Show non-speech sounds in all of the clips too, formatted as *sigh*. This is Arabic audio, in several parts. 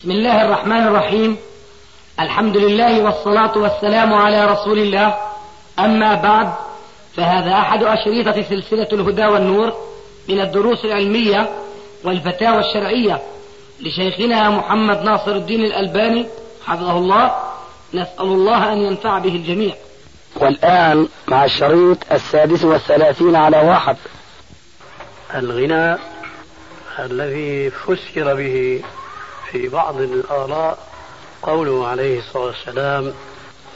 بسم الله الرحمن الرحيم. الحمد لله والصلاة والسلام على رسول الله. أما بعد فهذا أحد أشريطة سلسلة الهدى والنور من الدروس العلمية والفتاوى الشرعية لشيخنا محمد ناصر الدين الألباني حفظه الله. نسأل الله أن ينفع به الجميع. والآن مع الشريط السادس والثلاثين على واحد. الغناء الذي فسر به في بعض الآراء قوله عليه الصلاة والسلام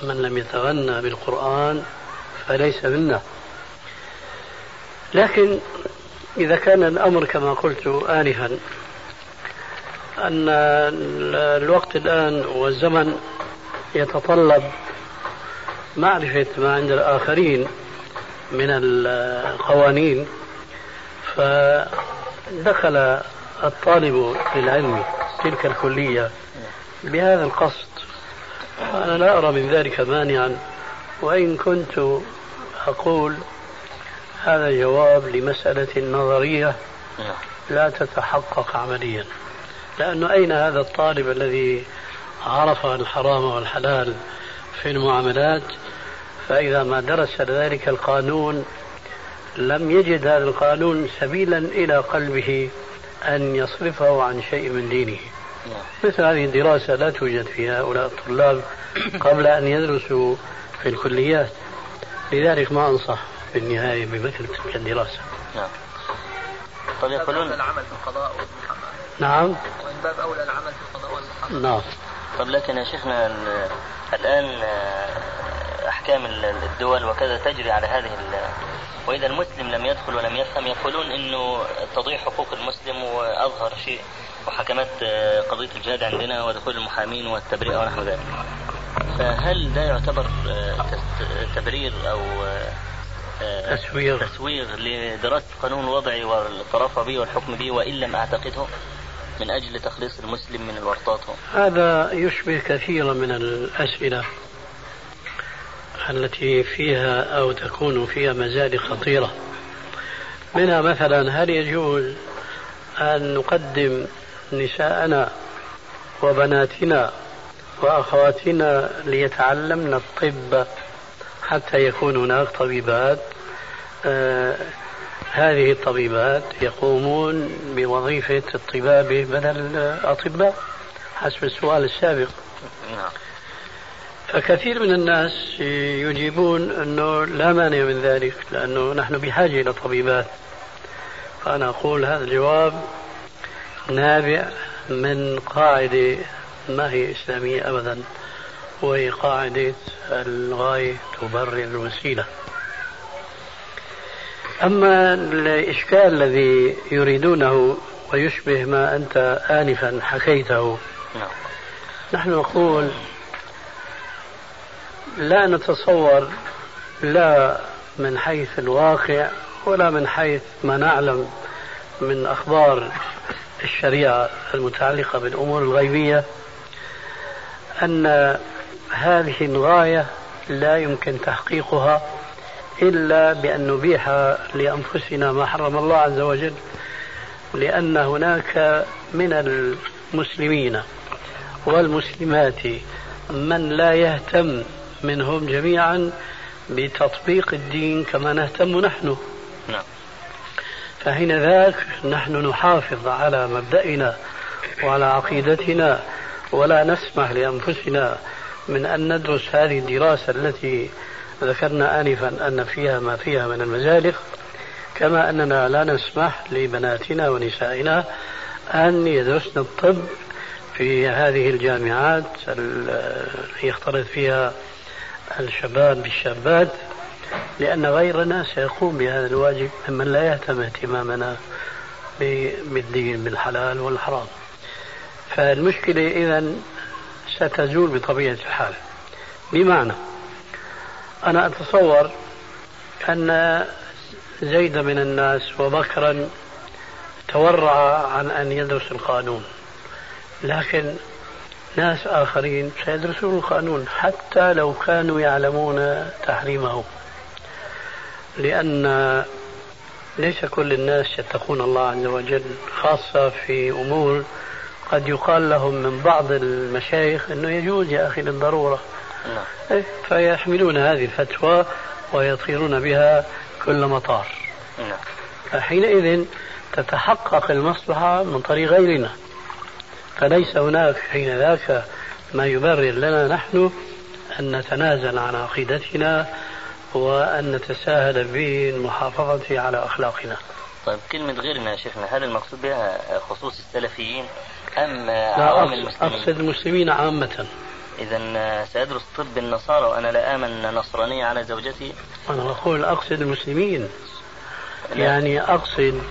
من لم يتغنى بالقرآن فليس منا لكن إذا كان الأمر كما قلت آنفا أن الوقت الآن والزمن يتطلب معرفة ما عند الآخرين من القوانين فدخل الطالب للعلم تلك الكلية بهذا القصد. أنا لا أرى من ذلك مانعا وإن كنت أقول هذا جواب لمسألة نظرية لا تتحقق عمليا. لأنه أين هذا الطالب الذي عرف الحرام والحلال في المعاملات؟ فإذا ما درس ذلك القانون لم يجد هذا القانون سبيلا إلى قلبه. أن يصرفه عن شيء من دينه. مثل هذه الدراسة لا توجد في هؤلاء الطلاب *coughs* قبل أن يدرسوا في الكليات. لذلك ما أنصح في النهاية بمثل تلك الدراسة. نعم. طيب يقولون العمل في القضاء والمحاماة. نعم. ومن باب أولى العمل في القضاء والمحاماة. نعم. طب لكن يا شيخنا الآن أحكام الدول وكذا تجري على هذه وإذا المسلم لم يدخل ولم يفهم يقولون أنه تضيع حقوق المسلم وأظهر شيء وحكمات قضية الجهاد عندنا ودخول المحامين والتبرئة ونحو ذلك. فهل ده يعتبر تبرير أو تسويغ؟ تسويغ لدراسة القانون الوضعي والطرافة به والحكم به وإن لم أعتقده من أجل تخليص المسلم من الورطات؟ هذا يشبه كثيرا من الأسئلة. التي فيها أو تكون فيها مزاد خطيرة. منها مثلا هل يجوز أن نقدم نساءنا وبناتنا وأخواتنا ليتعلمن الطب حتى يكون هناك طبيبات؟ آه هذه الطبيبات يقومون بوظيفة الطبابة بدل الأطباء؟ حسب السؤال السابق. نعم. فكثير من الناس يجيبون أنه لا مانع من ذلك لأنه نحن بحاجة إلى طبيبات فأنا أقول هذا الجواب نابع من قاعدة ما هي إسلامية ابدا وهي قاعدة الغاية تبرر الوسيلة أما الإشكال الذي يريدونه ويشبه ما أنت انفا حكيته نعم. نحن نقول لا نتصور لا من حيث الواقع ولا من حيث ما نعلم من أخبار الشريعة المتعلقة بالأمور الغيبية أن هذه الغاية لا يمكن تحقيقها إلا بأن نبيح لأنفسنا ما حرم الله عز وجل لأن هناك من المسلمين والمسلمات من لا يهتم منهم جميعا بتطبيق الدين كما نهتم نحن نعم. فحين ذاك نحن نحافظ على مبدأنا وعلى عقيدتنا ولا نسمح لأنفسنا من أن ندرس هذه الدراسة التي ذكرنا آنفا أن فيها ما فيها من المزالق كما أننا لا نسمح لبناتنا ونسائنا أن يدرسن الطب في هذه الجامعات يختلط فيها الشباب بالشابات لأن غيرنا سيقوم بهذا الواجب ممن لا يهتم اهتمامنا بالدين بالحلال والحرام. فالمشكلة إذا ستزول بطبيعة الحال. بمعنى أنا أتصور أن زيد من الناس وبكرا تورع عن أن يدرس القانون لكن ناس آخرين سيدرسون القانون حتى لو كانوا يعلمون تحريمه لأن ليس كل الناس يتقون الله عز وجل خاصة في أمور قد يقال لهم من بعض المشايخ أنه يجوز يا أخي للضرورة. نعم. فيحملون هذه الفتوى ويطيرون بها كل مطار. نعم. فحينئذ تتحقق المصلحة من طريق غيرنا. فليس هناك حين ذاك ما يبرر لنا نحن أن نتنازل عن عقيدتنا وأن نتساهل بالمحافظة على أخلاقنا. طيب كلمة غيرنا يا شيخنا هل المقصود بها خصوص السلفيين أم عوام المسلمين؟ أقصد المسلمين عامة. إذا سأدرس طب النصارى وأنا لا آمن نصرانية على زوجتي. أنا أقول أقصد المسلمين. لا. يعني أقصد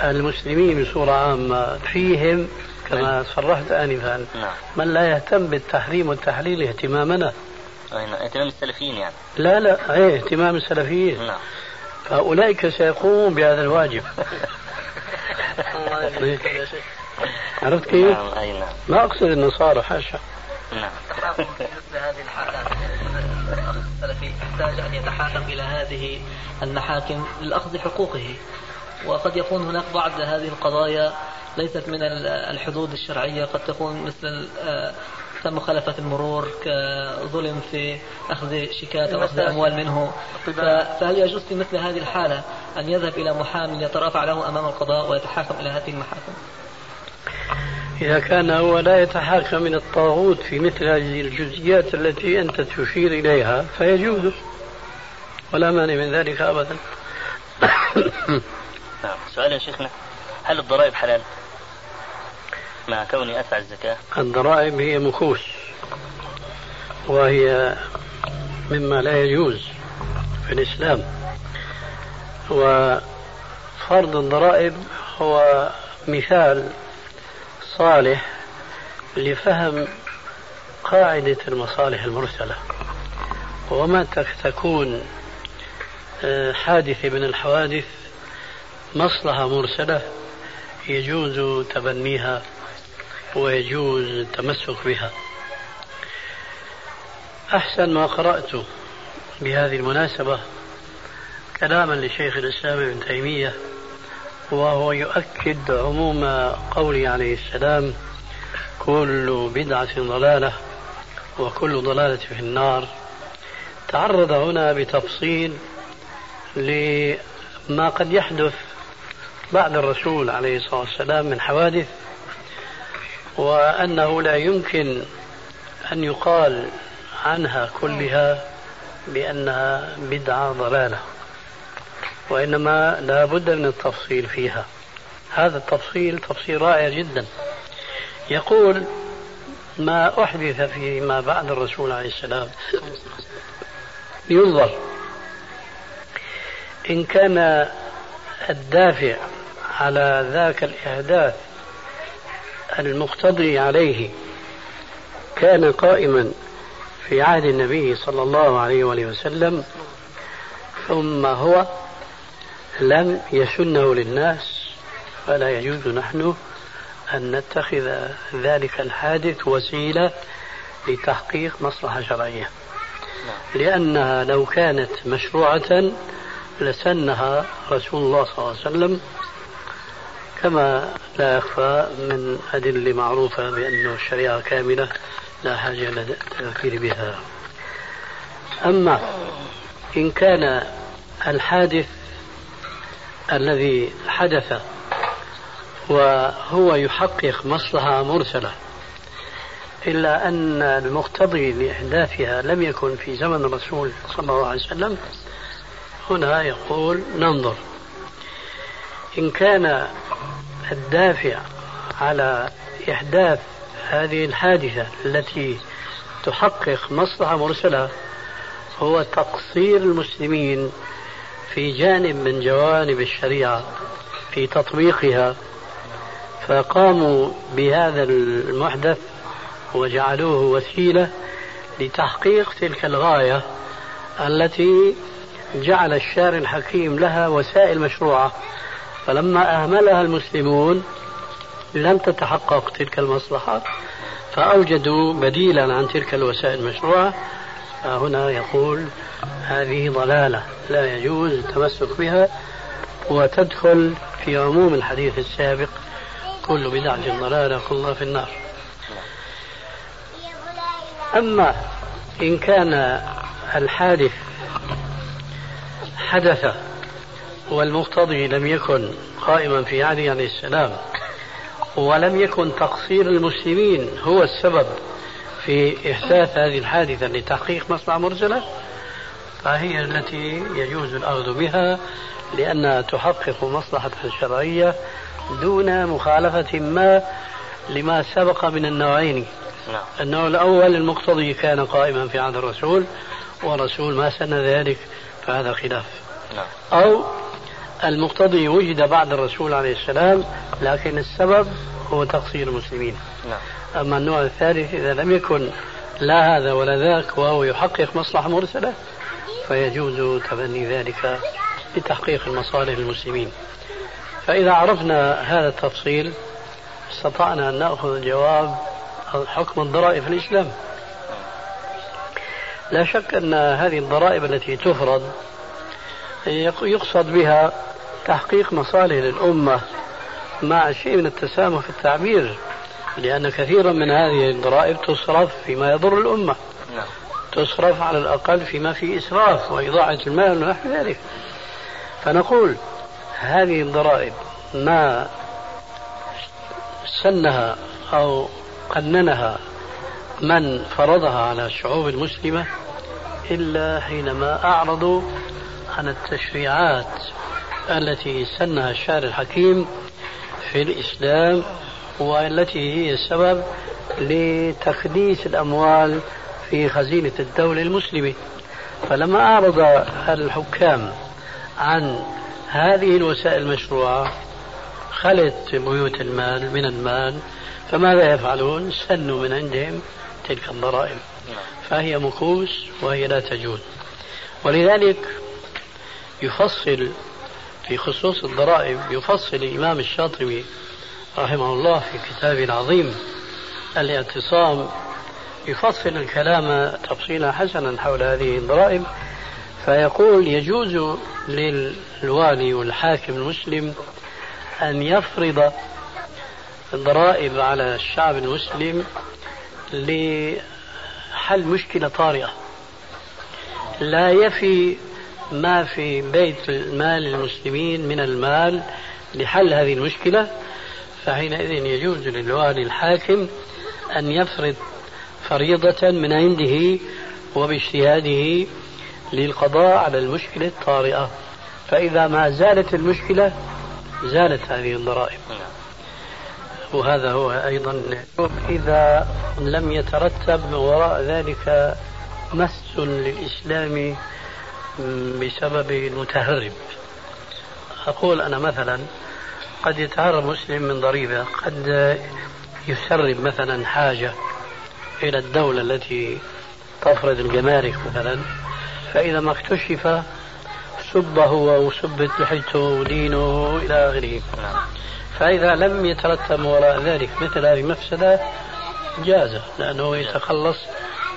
المسلمين بصورة عامة. فيهم كما صرحت آنفا. نعم. من لا يهتم بالتحريم والتحليل اهتمامنا. أي نعم. اهتمام السلفيين يعني. لا لا. أي اهتمام السلفيين. نعم. فأولئك سيقومون بهذا الواجب. *laughs* عرفت كيف؟ نعم أي نعم. ما أقصد النصارى حاشا. نعم. مثل هذه الحالات الأخ السلفي يحتاج أن يتحاكم إلى هذه المحاكم لأخذ حقوقه وقد يكون هناك بعض هذه القضايا ليست من ال- الحدود الشرعية قد تكون مثل آه، كمخالفة المرور كظلم في أخذ شيكات أو أخذ أموال منه. فهل يجوز في مثل هذه الحالة أن يذهب إلى محامي يترافع له أمام القضاء ويتحاكم إلى هذه المحاكم؟ إذا كان هو لا يتحاكم من الطاغوت في مثل هذه الجزئيات التي أنت تشير إليها فيجوز. ولا مانع من ذلك أبدا. *coughs* نعم سؤال يا شيخنا. هل الضرائب حلال؟ مع كوني أدفع الزكاة. الضرائب هي مكوس وهي مما لا يجوز في الإسلام. وفرض الضرائب هو مثال صالح لفهم قاعدة المصالح المرسلة. وما تك- تكون آه، حادثة من الحوادث مصلحة مرسلة يجوز تبنيها. ويجوز التمسك بها. أحسن ما قرأت بهذه المناسبة كلاما لشيخ الإسلام ابن تيمية وهو يؤكد عموم قوله عليه السلام كل بدعة ضلالة وكل ضلالة في النار تعرض هنا بتفصيل لما قد يحدث بعد الرسول عليه الصلاة والسلام من حوادث وأنه لا يمكن أن يقال عنها كلها بأنها بدعة ضلالة وإنما لا بد من التفصيل فيها. هذا التفصيل تفصيل رائع جدا. يقول ما أحدث فيما بعد الرسول عليه السلام. ينظر إن كان الدافع على ذاك الإحداث المقتضي عليه كان قائما في عهد النبي صلى الله عليه وآله وسلم ثم هو لم يسنه للناس فلا يجوز نحن أن نتخذ ذلك الحادث وسيلة لتحقيق مصلحة شرعية. لأنها لو كانت مشروعة لسنها رسول الله صلى الله عليه وسلم كما لا يخفى من أدلة معروفة بأن الشريعة كاملة لا حاجة للتذكير بها. أما إن كان الحادث الذي حدث وهو يحقق مصلحة مرسلة إلا أن المقتضي لإحداثها لم يكن في زمن الرسول صلى الله عليه وسلم هنا يقول ننظر. إن كان الدافع على إحداث هذه الحادثة التي تحقق مصلحة مرسلة هو تقصير المسلمين في جانب من جوانب الشريعة في تطبيقها. فقاموا بهذا المحدث وجعلوه وسيلة لتحقيق تلك الغاية التي جعل الشارع الحكيم لها وسائل مشروعة فلما أهملها المسلمون لم تتحقق تلك المصلحة فأوجدوا بديلا عن تلك الوسائل المشروعة. فهنا يقول هذه ضلالة لا يجوز التمسك بها وتدخل في عموم الحديث السابق كل بدعة ضلالة كلها في النار. أما إن كان الحادث حدث والمقتضي لم يكن قائما في علي عليه السلام ولم يكن تقصير المسلمين هو السبب في إحداث هذه الحادثة لتحقيق مصلحة مرسلة فهي التي يجوز الأخذ بها لأنها تحقق مصلحة شرعية دون مخالفة ما لما سبق من النوعين نعم. النوع الأول المقتضي كان قائما في عهد الرسول والرسول ما سن ذلك فهذا خلاف نعم. أو المقتضي وجد بعد الرسول عليه السلام لكن السبب هو تقصير المسلمين. نعم. أما النوع الثالث إذا لم يكن لا هذا ولا ذاك وهو يحقق مصلحة مرسلة فيجوز تبني ذلك لتحقيق المصالح للمسلمين. فإذا عرفنا هذا التفصيل استطعنا أن نأخذ الجواب حكم الضرائب في الإسلام. لا شك أن هذه الضرائب التي تفرض يقصد بها تحقيق مصالح للأمة مع شيء من التسامح في التعبير لأن كثيرا من هذه الضرائب تصرف فيما يضر الأمة نعم. تصرف على الأقل فيما فيه إسراف وإضاعة المال ونحو ذلك فنقول هذه الضرائب ما سنها أو قننها من فرضها على الشعوب المسلمة إلا حينما أعرضوا عن التشريعات التي سنها الشارع الحكيم في الإسلام والتي هي السبب لتخليص الأموال في خزينة الدولة المسلمة. فلما أعرض الحكام عن هذه الوسائل المشروعة خلت بيوت المال من المال فماذا يفعلون؟ سنوا من عندهم تلك الضرائب. فهي مكوس وهي لا تجوز. ولذلك يفصل في خصوص الضرائب يفصل الإمام الشاطبي رحمه الله في كتابه العظيم الاعتصام يفصل الكلام تفصيلا حسنا حول هذه الضرائب فيقول يجوز للوالي والحاكم المسلم أن يفرض الضرائب على الشعب المسلم لحل مشكلة طارئة لا يفي ما في بيت المال المسلمين من المال لحل هذه المشكلة فحينئذ يجوز للوالي الحاكم أن يفرض فريضة من عنده وباجتهاده للقضاء على المشكلة الطارئة. فإذا ما زالت المشكلة زالت هذه الضرائب. وهذا هو أيضا إذا لم يترتب وراء ذلك مس للإسلام بسبب المتهرب. أقول أنا مثلا قد يتهرب مسلم من ضريبة قد يسرب مثلا حاجة إلى الدولة التي تفرض الجمارك مثلا فإذا ما اكتشف سب هو وسبت لحيته ودينه إلى آخره. فإذا لم يترتب وراء ذلك مثل هذه المفسدة جاز لأنه يتخلص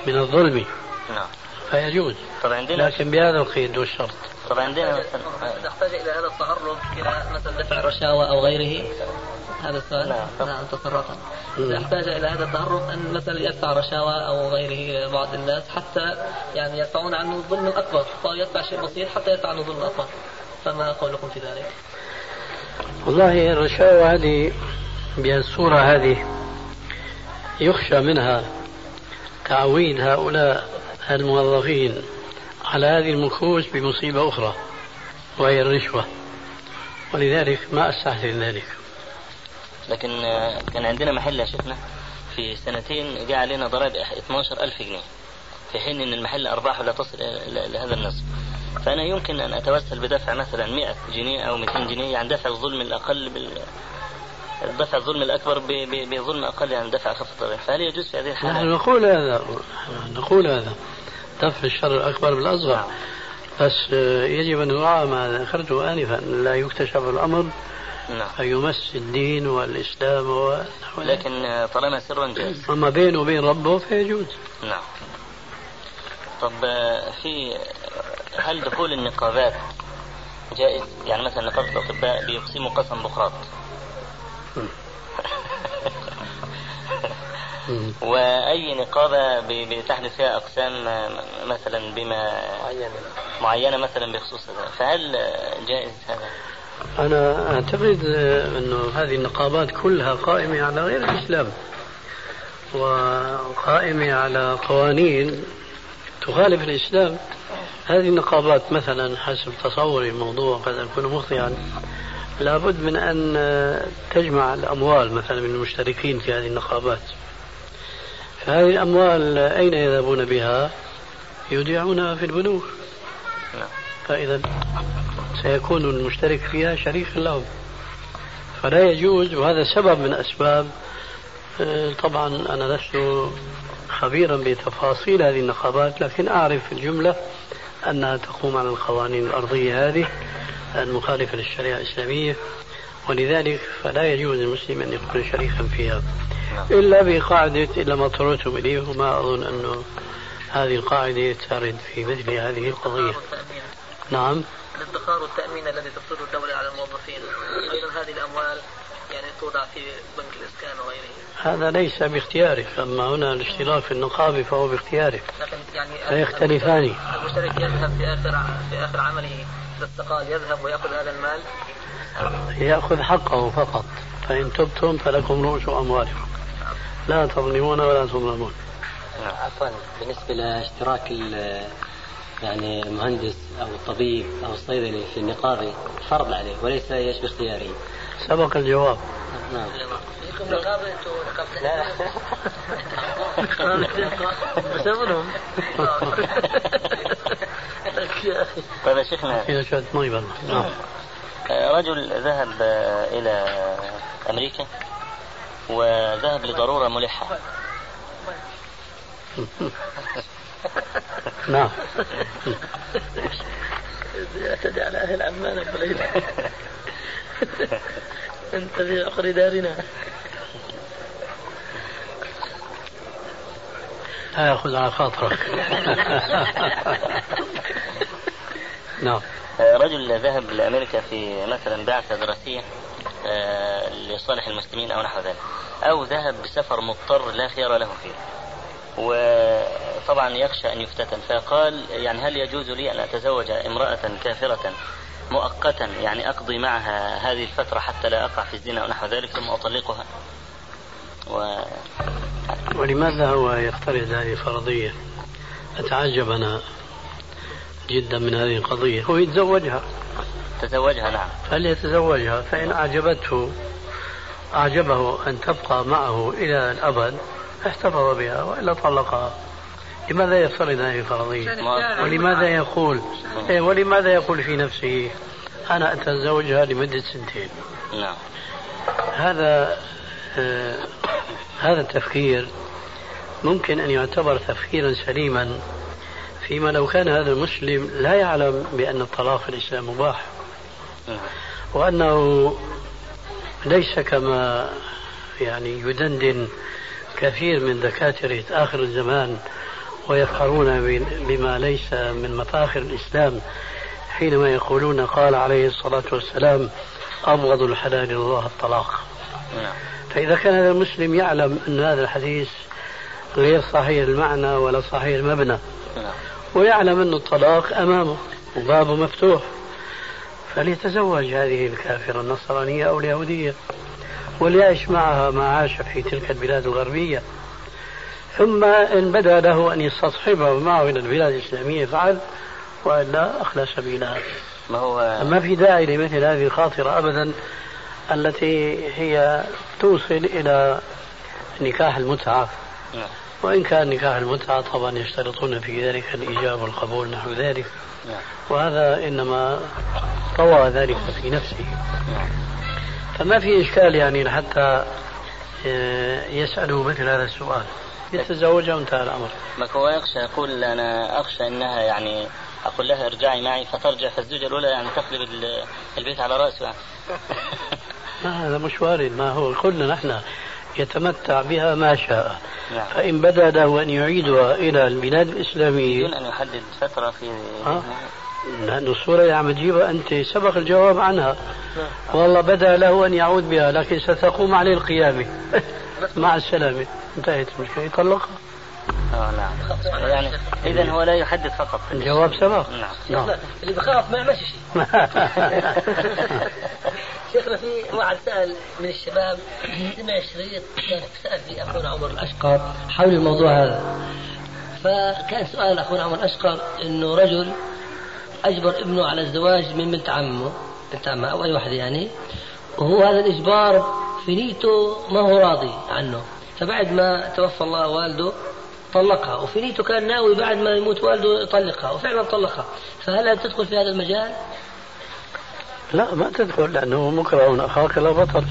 من الظلم. نعم. فيجوز. طبعا عندنا لكن بهذا القيد والشرط طبعا عندنا مثلا نحتاج إلى هذا التهرب إلى مثلا دفع رشاوى أو غيره. هذا السؤال. نعم. نعم تصرفا نحتاج إلى هذا التهرب أن مثلا يدفع رشاوى أو غيره بعض الناس حتى يعني يدفعون عنه ظلم أكبر. فيدفع شيء بسيط حتى يدفع عنه ظلم أكبر. فما قولكم في ذلك؟ والله الرشاوى هذه بالصورة هذه يخشى منها تعويد هؤلاء الموظفين. على هذه المكوس بمصيبة أخرى وهي الرشوة. ولذلك ما أستحسن ذلك. لكن كان عندنا محل يا شيخنا في سنتين جاء علينا ضرائب 12 ألف جنيه في حين أن المحل أرباحه لا تصل لهذا النصف فأنا يمكن أن أتوسل بدفع مثلا 100 جنيه أو 200 جنيه يعني دفع الظلم الأقل بال دفع الظلم الأكبر بظلم أقل عن دفع خفض الضرائب. فهل يجوز في هذه الحالة؟ نحن نقول هذا نقول هذا. دفع الشر الأكبر بالأصغر. بس يجب أن يراعى ما ذكرته آنفا لا يكتشف الأمر نعم. فيمس الدين والإسلام و... لكن طالما سرا جاز أما بينه وبين ربه فيجوز نعم طب في هل دخول النقابات جائز؟ يعني مثلا نقابة الأطباء بيقسموا قسم بقراط *laughs* وأي نقابة بتحدث فيها أقسام مثلا بما معينة. مثلا بخصوص هذا فهل جائز هذا؟ أنا أعتقد أنه هذه النقابات كلها قائمة على غير الإسلام وقائمة على قوانين تخالف الإسلام. هذه النقابات مثلا حسب تصوري الموضوع قد أكون مخطئا لابد من أن تجمع الأموال مثلا من المشتركين في هذه النقابات. فهذه الأموال أين يذهبون بها؟ يودعونها في البنوك. نعم. فإذا سيكون المشترك فيها شريكا لهم. فلا يجوز وهذا سبب من أسباب آه، طبعا أنا لست خبيرا بتفاصيل هذه النقابات لكن أعرف في الجملة أنها تقوم على القوانين الأرضية هذه المخالفة للشريعة الإسلامية. ولذلك فلا يجوز للمسلم أن يكون شريكا فيها نعم. إلا بقاعدة إلا ما اضطررتم إليه وما أظن أنه هذه القاعدة ترد في مثل هذه القضية. نعم. الادخار والتأمين الذي تفرضه الدولة على الموظفين أيضا هذه الأموال يعني توضع في بنك الإسكان وغيره. هذا ليس باختيارك أما هنا الاشتراك في النقابة فهو باختيارك لكن يعني لا يختلفان. المشترك يذهب في آخر في آخر عمله إذا استقال يذهب ويأخذ هذا المال. يأخذ حقه فقط. فإن تبتم فلكم رؤوس أموالكم. لا تظلمون ولا تظلمون. عفوا بالنسبة لاشتراك يعني المهندس أو الطبيب أو الصيدلي في النقابة فرض عليه وليس إيش باختياره؟ سبق الجواب. نعم. فيكم نقابة أنتم نقابة. بسببهم *laughs* *laughs* طيب يا شيخنا. فيها شوية مي نعم. رجل ذهب إلى أمريكا وذهب لضرورة ملحة. *laughs* نعم. يعتدي على أهل عمان بليلة أنت في عقر دارنا. لا يأخذ على خاطرك. *laughs* نعم. رجل ذهب لأمريكا في مثلا بعثة دراسية آه، لصالح المسلمين أو نحو ذلك أو ذهب بسفر مضطر لا خيار له فيه. وطبعا يخشى أن يفتتن. فقال يعني هل يجوز لي أن أتزوج امرأة كافرة مؤقتا؟ يعني أقضي معها هذه الفترة حتى لا أقع في الزنا أو نحو ذلك ثم أطلقها. و... ولماذا هو يفترض هذه الفرضية أتعجب أنا. جدا من هذه القضية هو يتزوجها تزوجها نعم. فليتزوجها فإن أعجبته أعجبه أن تبقى معه إلى الأبد احتفظ بها وإلا طلقها. لماذا يفترض هذه الفرضية ولماذا يقول؟ إيه ولماذا يقول في نفسه أنا أتزوجها لمدة سنتين؟ نعم. هذا آه هذا التفكير ممكن أن يعتبر تفكيرا سليما فيما لو كان هذا المسلم لا يعلم بأن الطلاق في الإسلام مباح. وأنه ليس كما يعني يدندن كثير من دكاترة آخر الزمان ويفخرون بما ليس من مفاخر الإسلام حينما يقولون قال عليه الصلاة والسلام أبغض الحلال الله الطلاق. فإذا كان هذا المسلم يعلم أن هذا الحديث غير صحيح المعنى ولا صحيح المبنى. ويعلم أن الطلاق أمامه وبابه مفتوح. فليتزوج هذه الكافرة النصرانية أو اليهودية وليعش معها ما عاش في تلك البلاد الغربية. ثم إن بدا له أن يستصحبه معه إلى البلاد الإسلامية فعل وإلا أخلى سبيلها ما هو؟ ما في داعي لمثل هذه الخاطرة أبدا التي هي توصل إلى نكاح المتعة. نعم. وإن كان نكاح المتعة طبعا يشترطون في ذلك الإجابة والقبول نحو ذلك نعم. وهذا إنما طوى ذلك في نفسه. فما في إشكال يعني حتى آه، يسألوا مثل هذا السؤال يتزوجها وانتهى الأمر ما هو يخشى يقول أنا أخشى أنها يعني أقول لها ارجعي معي فترجع فالزوجة الأولى يعني تقلب البيت على رأسه يعني. ما هذا مش وارد ما هو قلنا نحن يتمتع بها ما شاء. نعم. فإن بدا له أن يعيدها إلى البلاد الإسلامية. بدون أن يحدد فترة في لأن الصورة اللي عم تجيبها أنت سبق الجواب عنها. والله بدا له أن يعود بها لكن ستقوم عليه القيامة. *laughs* مع السلامة. انتهت المشكلة. يطلقها آه نعم. يعني اذا هو لا يحدد فقط. الجواب سبق نعم. نعم. اللي بخاف ما يعملش شيء. *laughs* شيخنا في واحد سأل من الشباب سمع شريط كان سأل فيه أخونا عمر الأشقر حول الموضوع هذا. فكان سؤال أخونا عمر الأشقر إنه رجل أجبر ابنه على الزواج من بنت عمه بنت عمه أو أي واحد يعني وهو هذا الإجبار في نيته ما هو راضي عنه. فبعد ما توفى الله والده طلقها وفي نيته كان ناوي بعد ما يموت والده يطلقها وفعلا طلقها. فهل تدخل في هذا المجال؟ لا ما تدخل لأنه مكره أخاك لا بطل.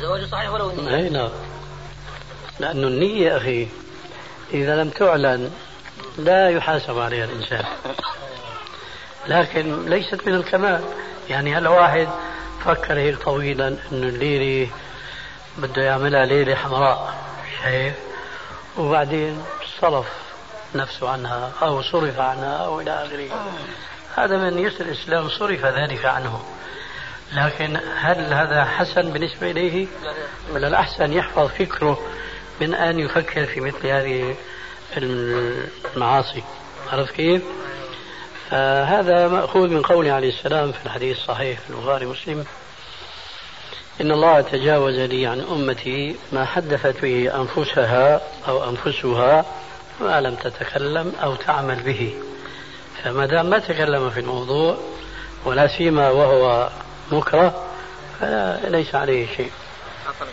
زواجه صحيح ولو النية أي نعم. لأنه النية أخي إذا لم تعلن لا يحاسب عليها الإنسان. لكن ليست من الكمال. يعني هل واحد فكر هيك طويلا إنه الليلة بده يعملها ليلة حمراء شايف؟ وبعدين صرف نفسه عنها أو صرف عنها أو إلى آخره هذا من يسر الإسلام صرف ذلك عنه لكن هل هذا حسن بالنسبة إليه؟ من الأحسن يحفظ فكره من أن يفكر في مثل هذه المعاصي عرفت كيف؟ فهذا مأخوذ من قوله عليه السلام في الحديث الصحيح في البخاري مسلم إن الله تجاوز لي عن أمتي ما حدثت به أنفسها أو أنفسها ما لم تتكلم أو تعمل به فما دام ما تكلم في الموضوع ولا سيما وهو مكره فليس عليه شيء. عفوا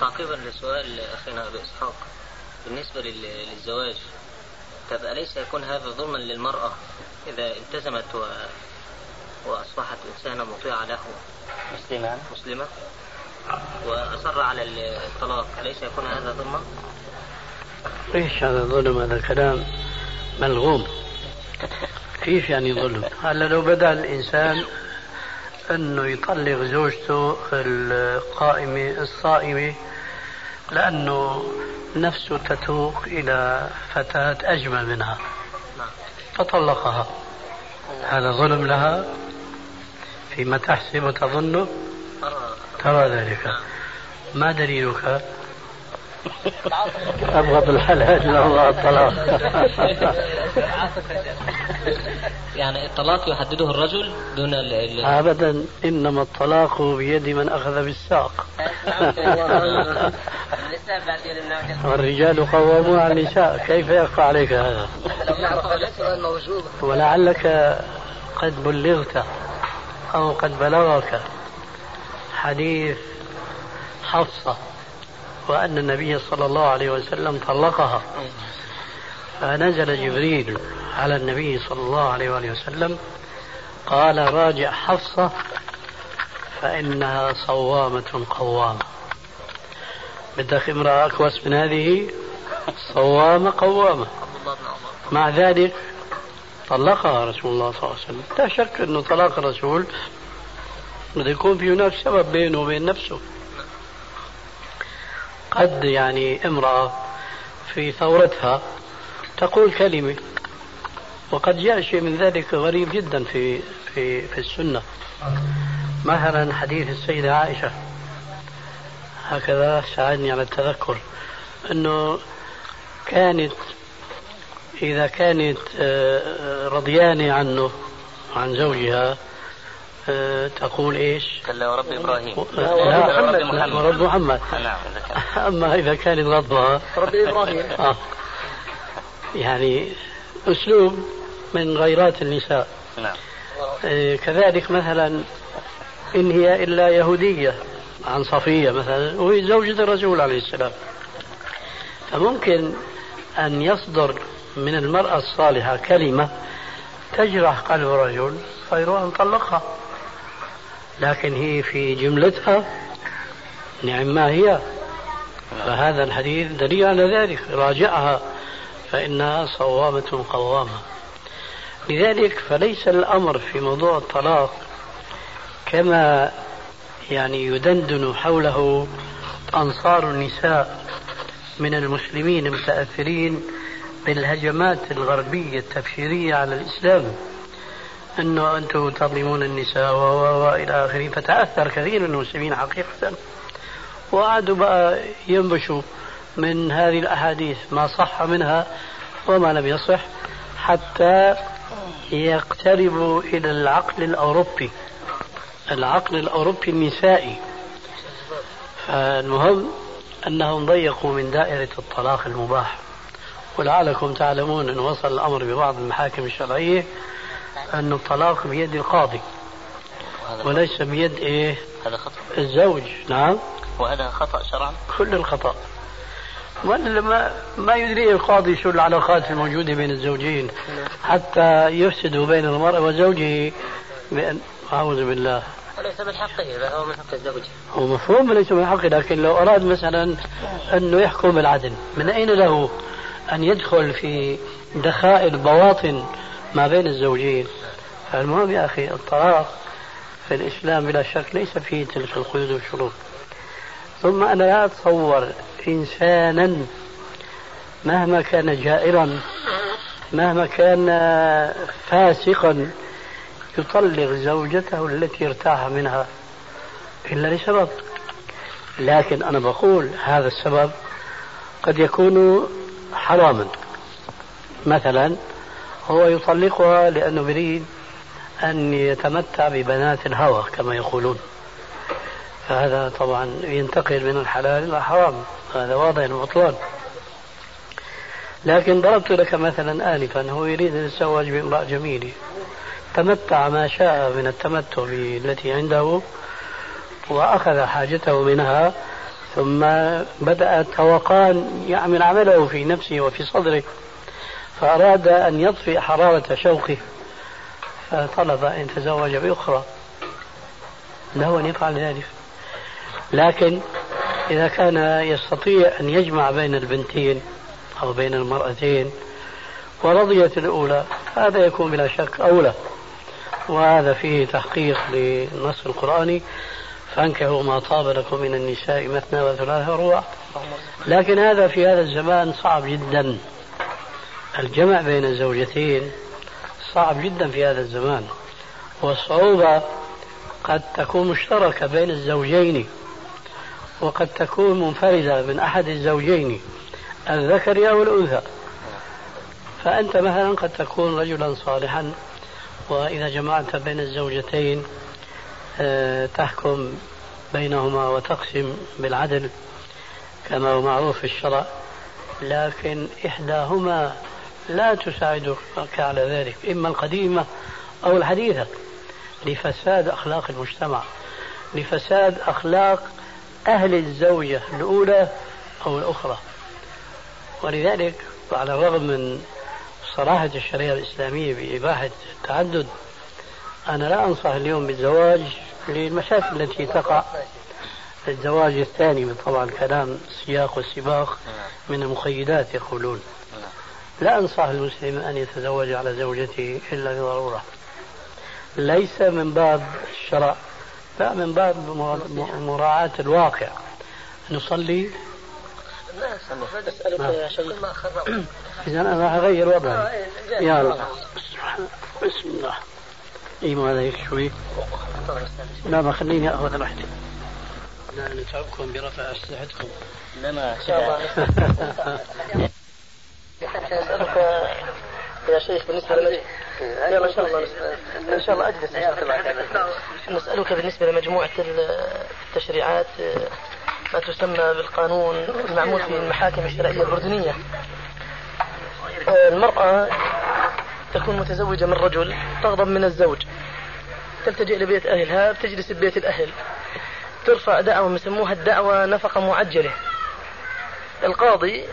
تعقيبا لسؤال أخينا ابي إسحاق. بالنسبة للزواج طب أليس يكون هذا ظلما للمرأة إذا التزمت و... وأصبحت إنسانة مطيعة له؟ مسلمة. مسلمة. وأصر على الطلاق أليس يكون هذا ظلما؟ إيش هذا ظلم هذا كلام ملغوم. كيف يعني ظلم؟ هلا لو بدأ الإنسان أنه يطلق زوجته القائمه الصائمه لأنه نفسه تتوق إلى فتاة أجمل منها. فطلقها. هذا ظلم لها؟ فيما تحسب وتظن؟ ترى ذلك. ما دليلك؟ أبغض الحلال إلى الله الطلاق. *laughs* يعني الطلاق يحدده الرجل دون ال أبدا إنما الطلاق بيد من أخذ بالساق. *laughs* والرجال قوامون على النساء. كيف يخفى عليك هذا؟ ولعلك قد بلغت أو قد بلغك حديث حفصة. وأن النبي صلى الله عليه وسلم طلقها. فنزل جبريل على النبي صلى الله عليه وآله وسلم قال راجع حفصة فإنها صوامة قوامة. بدك امرأة أكوس من هذه؟ صوامة قوامة. مع ذلك طلقها رسول الله صلى الله عليه وسلم. لا شك أنه طلاق الرسول بده يكون في هناك سبب بينه وبين نفسه. قد يعني امرأة في ثورتها تقول كلمة وقد جاء شيء من ذلك غريب جدا في في في السنة. مثلا حديث السيدة عائشة. هكذا ساعدني على التذكر. إنه كانت إذا كانت آه، رضيانة عنه عن زوجها تقول إيش؟ كلا ورب إبراهيم. لا ورب محمد. ورب محمد. نعم أما إذا كانت غضبها رب إبراهيم. *laughs* آه. يعني أسلوب من غيرات النساء. نعم. آه، كذلك مثلا إن هي إلا يهودية عن صفية مثلا وهي زوجة الرسول عليه السلام. فممكن أن يصدر من المرأة الصالحة كلمة تجرح قلب الرجل فيروح نطلقها لكن هي في جملتها نعم ما هي. فهذا الحديث دليل على ذلك راجعها فإنها صوامة قوامة. لذلك فليس الأمر في موضوع الطلاق كما يعني يدندن حوله أنصار النساء من المسلمين المتأثرين بالهجمات الغربية التبشيرية على الإسلام. أنه أنتم تظلمون النساء و إلى آخره فتأثر كثير من المسلمين حقيقة. وقعدوا بقى ينبشوا من هذه الأحاديث ما صح منها وما لم يصح حتى يقتربوا إلى العقل الأوروبي العقل الأوروبي النسائي. فالمهم أنهم ضيقوا من دائرة الطلاق المباح. ولعلكم تعلمون أن وصل الأمر ببعض المحاكم الشرعية أن الطلاق بيد القاضي وليس بيد إيه؟ هذا خطأ. الزوج. نعم. وهذا خطأ شرعا. كل الخطأ. ولا ما ما يدري القاضي شو العلاقات الموجودة بين الزوجين حتى يفسدوا بين المرأة وزوجه بأن أعوذ بالله. وليس من حقه هو من حق الزوج. هو مفهوم ليس من حقه لكن لو أراد مثلا أنه يحكم بالعدل من أين له أن يدخل في دخائل بواطن ما بين الزوجين. فالمهم يا أخي الطلاق في الإسلام بلا شك ليس فيه تلك القيود والشروط ثم أنا لا أتصور إنسانا مهما كان جائرا مهما كان فاسقا يطلق زوجته التي ارتاح منها إلا لسبب. لكن أنا بقول هذا السبب قد يكون حراما. مثلا هو يطلقها لأنه يريد أن يتمتع ببنات الهوى كما يقولون. فهذا طبعا ينتقل من الحلال إلى الحرام هذا واضح البطلان لكن ضربت لك مثلا آنفا هو يريد أن يتزوج بامرأة جميلة. تمتع ما شاء من التمتع بالتي عنده وأخذ حاجته منها ثم بدأ التوقان يعمل عمله في نفسه وفي صدره. فأراد أن يطفئ حرارة شوقه فطلب أن يتزوج بأخرى. له أن يفعل ذلك. لكن إذا كان يستطيع أن يجمع بين البنتين أو بين المرأتين ورضيت الأولى هذا يكون بلا شك أولى. وهذا فيه تحقيق للنص القرآني. فانكحوا ما طاب لكم من النساء مثنى وثلاثة ورباع. لكن هذا في هذا الزمان صعب جدا. الجمع بين الزوجتين صعب جدا في هذا الزمان والصعوبة قد تكون مشتركة بين الزوجين وقد تكون منفردة من أحد الزوجين الذكر أو الأنثى. فأنت مثلا قد تكون رجلا صالحا وإذا جمعت بين الزوجتين آه، تحكم بينهما وتقسم بالعدل كما هو معروف في الشرع. لكن إحداهما لا تساعدك على ذلك إما القديمة أو الحديثة. لفساد أخلاق المجتمع لفساد أخلاق أهل الزوجة الأولى أو الأخرى. ولذلك على الرغم من صراحة الشريعة الإسلامية بإباحة التعدد أنا لا أنصح اليوم بالزواج للمشاكل التي تقع. الزواج الثاني طبعا كلام السياق والسباق من المقيدات يقولون. لا أنصح المسلم أن يتزوج على زوجته إلا لضرورة ليس من باب الشرع لا من باب مراعاة الواقع. نصلي؟ لا أسألك يا شيخ. ما إذا أنا أغير وضعي. يلا بسم الله. اي ما هذا شوي. لا ما خليني أخذ راحتي. لا نتعبكم برفع أسلحتكم. لا ما *laughs* شاء الله. *laughs* يا شيخ بالنسبة. يلا ان شاء الله ان شاء الله اجلس نسألك بالنسبة لمجموعة التشريعات ما تسمى بالقانون المعمول في المحاكم الشرعية الأردنية. المرأة تكون متزوجة من رجل تغضب من الزوج. تلتجئ لبيت أهلها بتجلس ببيت الأهل. ترفع دعوة يسموها الدعوة نفقه معجلة. القاضي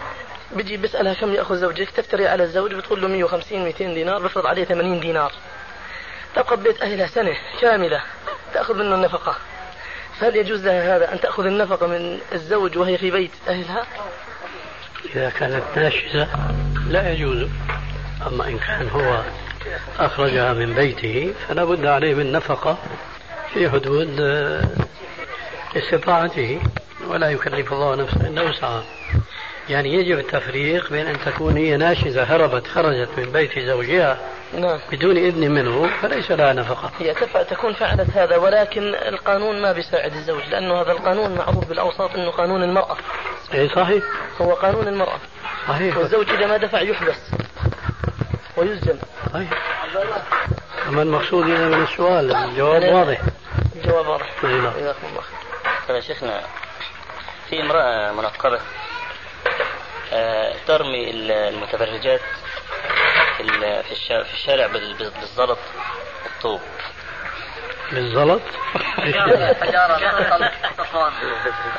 بيجي بيسألها كم يأخذ زوجك؟ تفتري على الزوج بتقول له 150 200 دينار بفرض عليه 80 دينار. تبقى ببيت أهلها سنة كاملة تأخذ منه النفقة. فهل يجوز لها هذا أن تأخذ النفقة من الزوج وهي في بيت أهلها؟ إذا كانت ناشزة لا يجوز. أما إن كان هو أخرجها من بيته فلا بد عليه من نفقة في حدود استطاعته ولا يكلف الله نفسا إلا وسعها. يعني يجب التفريق بين أن تكون هي ناشزة هربت خرجت من بيت زوجها نعم. بدون إذن منه فليس لها نفقة. هي تكون فعلت هذا ولكن القانون ما بيساعد الزوج لأنه هذا القانون معروف بالأوساط أنه قانون المرأة. أي صحيح. هو قانون المرأة. صحيح. والزوج إذا ما دفع يحبس ويسجن. صحيح. أما المقصود هنا من السؤال الجواب واضح. الجواب واضح. نعم. جزاكم الله خير. طيب يا شيخنا في امرأة منقبة. ترمي المتبرجات في ال- في الشا- في الشارع بال- بال- بالزلط والطوب بالزلط؟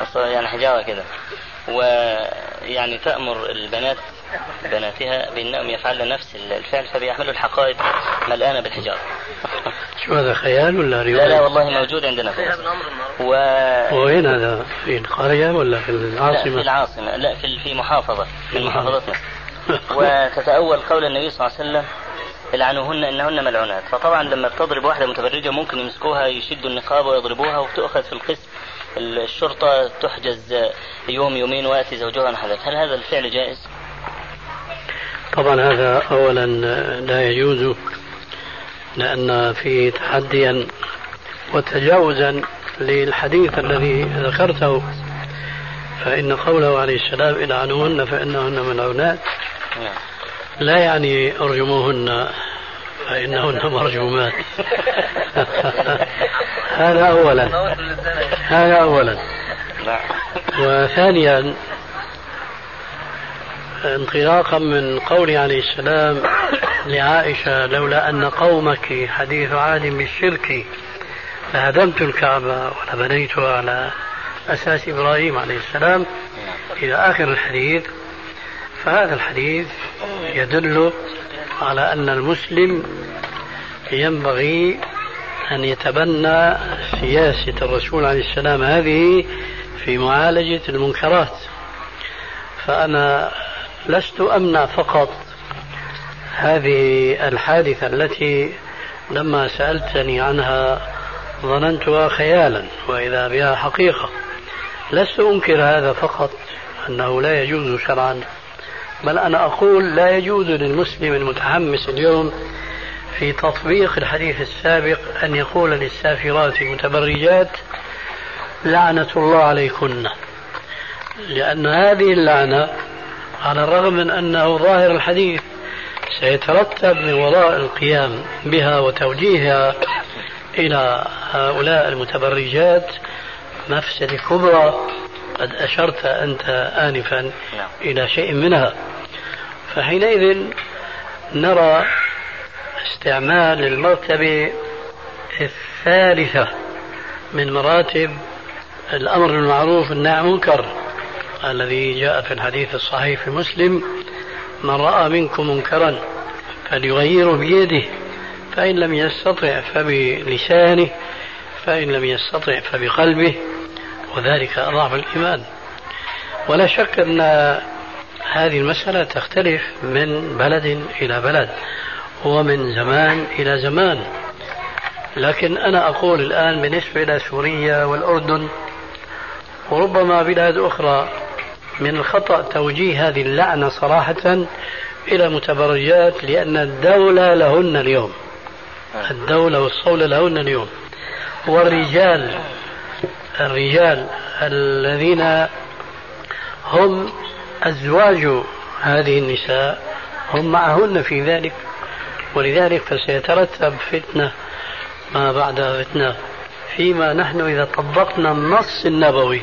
أصلاً يعني حجارة كده. ويعني تأمر البنات بناتها بأنهم يفعلن نفس الفعل فبيحملوا الحقائب ملآنة بالحجارة شو هذا خيال ولا لا رواية؟ لا والله موجود عندنا في. و وين هذا؟ في القرية ولا في لا في العاصمة؟ العاصمة لا في في محافظة من محافظات مصر وتتأول قول النبي صلى الله عليه وسلم إلعنوهن إنهن ملعونات فطبعا لما بتضرب واحدة متبرجة ممكن يمسكوها يشدوا النقاب ويضربوها وتؤخذ في القسم الشرطة تحجز يوم يومين ويأتي زوجها نحذف هل هذا الفعل جائز؟ طبعا هذا أولا لا يجوز لأن في تحديا وتجاوزا للحديث الذي ذكرته فإن قوله عليه السلام إن عنوهن فإنهن ملعونات لا يعني أرجموهن فإنهن مرجومات. *laughs* هذا أولا. هذا أولا. وثانيا انطلاقا من قول عليه السلام لعائشة لولا أن قومك حديث عهد بالشرك لهدمت الكعبة ولبنيتها على أساس إبراهيم عليه السلام إلى آخر الحديث. فهذا الحديث يدل على أن المسلم ينبغي أن يتبنى سياسة الرسول عليه السلام هذه في معالجة المنكرات. فأنا لست أمنع فقط. هذه الحادثة التي لما سألتني عنها ظننتها خيالا وإذا بها حقيقة. لست أنكر هذا فقط أنه لا يجوز شرعا بل أنا أقول لا يجوز للمسلم المتحمس اليوم في تطبيق الحديث السابق أن يقول للسافرات المتبرجات لعنة الله عليكن. لأن هذه اللعنة على الرغم من أنه ظاهر الحديث سيترتب من وراء القيام بها وتوجيهها إلى هؤلاء المتبرجات مفسدة كبرى قد أشرت أنت آنفا إلى شيء منها. فحينئذ نرى استعمال المرتبة الثالثة من مراتب الأمر بالمعروف والنهي عن المنكر. الذي جاء في الحديث الصحيح في مسلم من رأى منكم منكرا فليغيره بيده فإن لم يستطع فبلسانه فإن لم يستطع فبقلبه. وذلك أضعف الإيمان. ولا شك أن هذه المسألة تختلف من بلد إلى بلد ومن زمان إلى زمان. لكن أنا أقول الآن بالنسبة إلى سوريا والأردن وربما بلاد أخرى من الخطأ توجيه هذه اللعنة صراحة إلى متبرجات لأن الدولة لهن اليوم. الدولة والصولة لهن اليوم. والرجال الرجال الذين هم أزواج هذه النساء هم معهن في ذلك. ولذلك فسيترتب فتنة ما بعدها فتنة فيما نحن إذا طبقنا النص النبوي.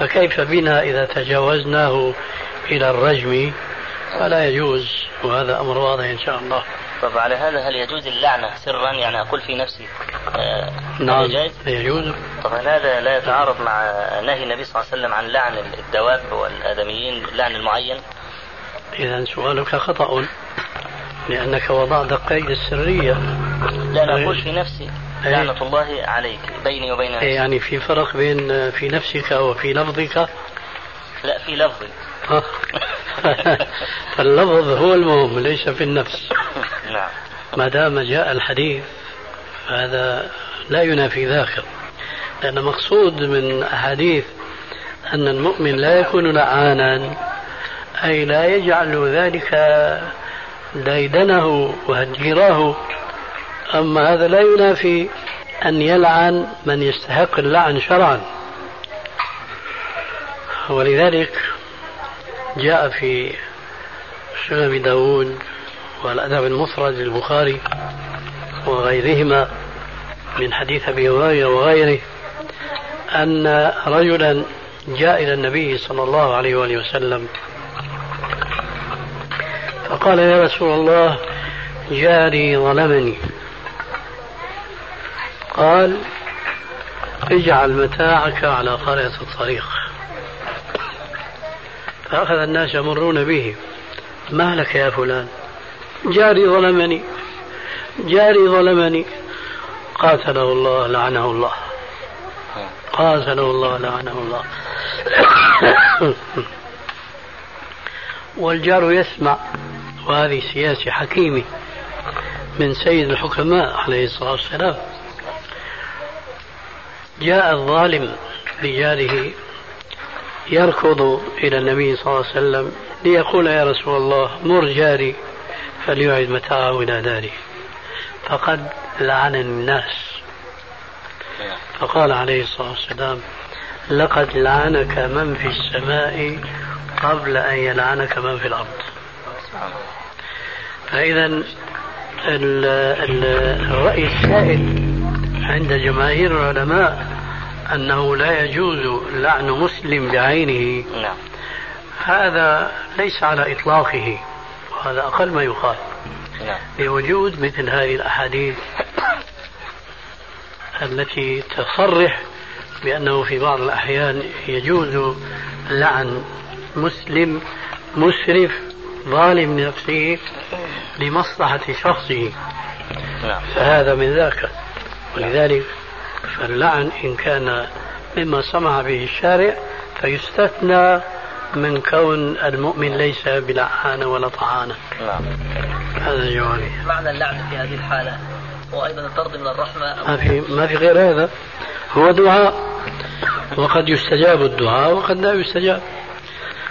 فكيف بنا إذا تجاوزناه إلى الرجم؟ فلا يجوز وهذا أمر واضح إن شاء الله. طب على هذا هل يجوز اللعنة سرا؟ يعني أقول في نفسي. آه نعم جائز؟ يجوز. طبعا هذا لا يتعارض مع نهي النبي صلى الله عليه وسلم عن لعن الدواب والآدميين لعن المعين؟ إذا سؤالك خطأ لأنك وضعت قيد السرية. لا أنا أقول في نفسي. لعنة الله عليك بيني وبين نفسي يعني في فرق بين في نفسك وفي لفظك؟ لا في لفظي. آه. *laughs* فاللفظ هو المهم ليس في النفس. *laughs* نعم. ما دام جاء الحديث هذا لا ينافي ذاك لأن مقصود من أحاديث أن المؤمن لا يكون لعانا أي لا يجعل ذلك ديدنه وهجيراه. أما هذا لا ينافي أن يلعن من يستحق اللعن شرعا. ولذلك جاء في سنن داود والأدب المفرد للبخاري وغيرهما من حديث أبي هريرة وغيره أن رجلا جاء إلى النبي صلى الله عليه وآله وسلم فقال يا رسول الله جاري ظلمني. قال اجعل متاعك على قرية الطريق. فأخذ الناس يمرون به. ما لك يا فلان؟ جاري ظلمني. جاري ظلمني. قاتله الله لعنه الله. قاتله الله لعنه الله. *coughs* والجار يسمع وهذه سياسة حكيمة من سيد الحكماء عليه الصلاة والسلام. جاء الظالم بجاره يركض إلى النبي صلى الله عليه وسلم ليقول يا رسول الله مر جاري فليعد متاعه إلى داره. فقد لعن الناس. فقال عليه الصلاة والسلام لقد لعنك من في السماء قبل أن يلعنك من في الأرض. فإذا الرأي السائد عند جماهير العلماء أنه لا يجوز لعن مسلم بعينه نعم. هذا ليس على إطلاقه وهذا أقل ما يقال نعم. لوجود مثل هذه الأحاديث التي تصرح بأنه في بعض الأحيان يجوز لعن مسلم مسرف ظالم نفسه لمصلحة شخصه نعم. فهذا من ذاك ولذلك فاللعن إن كان مما سمح به الشارع فيستثنى من كون المؤمن ليس بلعانة ولا طعانة. نعم. هذا جوابي. معنى اللعن في هذه الحالة وأيضا الطرد من الرحمة ما في ما في غير هذا. هو دعاء. وقد يستجاب الدعاء وقد لا يستجاب.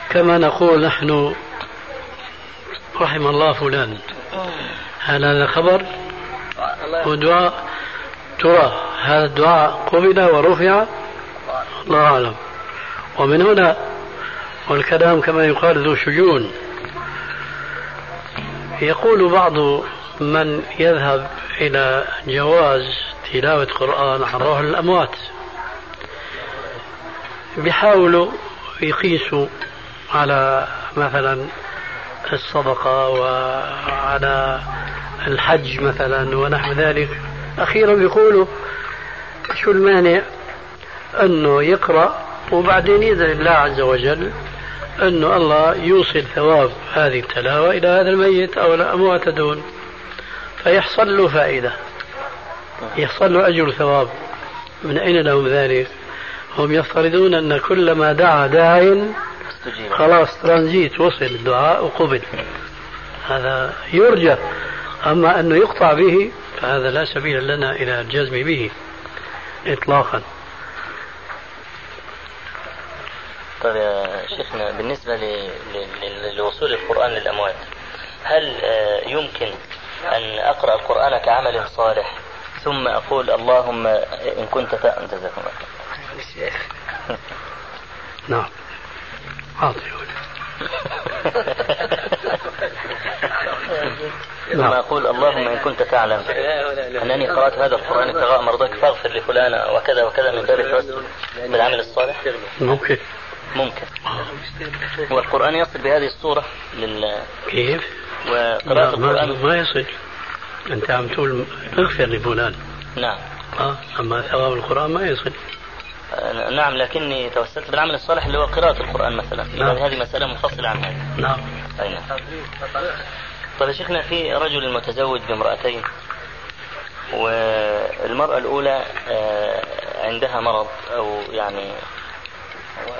كما نقول نحن رحم الله فلان هل هذا خبر. ودعاء ترى هذا الدعاء قبل ورفع. الله أعلم. ومن هنا والكلام كما يقال ذو شجون. يقول بعض من يذهب إلى جواز تلاوة قرآن عن روح الأموات. بيحاولوا يقيسوا على مثلا الصدقة وعلى الحج مثلا ونحو ذلك. أخيرا بيقولوا شو المانع أنه يقرأ وبعدين يدعي الله عز وجل أنه الله يوصل ثواب هذه التلاوة إلى هذا الميت أو الأموات دون فيحصل له فائدة. يحصل له أجر ثواب. من أين لهم ذلك؟ هم يفترضون أن كلما دعا داع خلاص ترانزيت وصل الدعاء وقبل. هذا يرجى. أما أنه يقطع به فهذا لا سبيل لنا إلى الجزم به إطلاقا. طيب يا شيخنا بالنسبة لوصول القرآن للأموات هل آه، يمكن أن أقرأ القرآن كعمل صالح؟ ثم أقول اللهم إن كنت جزاكم الله نعم. حاضر. *laughs* ثم أقول اللهم إن كنت تعلم. أنني قرأت هذا القرآن ابتغاء مرضاك فاغفر لفلان وكذا وكذا من باب التوسل بالعمل الصالح. ممكن. ممكن. والقرآن يصل بهذه الصورة لل كيف؟ وقراءة القرآن. ما يصل. أنت عم تقول اغفر لفلان. نعم. آه أما ثواب القرآن ما يصل. نعم لكني توسلت بالعمل الصالح اللي هو قراءة القرآن مثلا. نعم. هذه مسألة منفصلة عن هذه نعم. أي نعم. طيب يا شيخنا في رجل متزوج بامرأتين والمرأة الأولى آه، عندها مرض أو يعني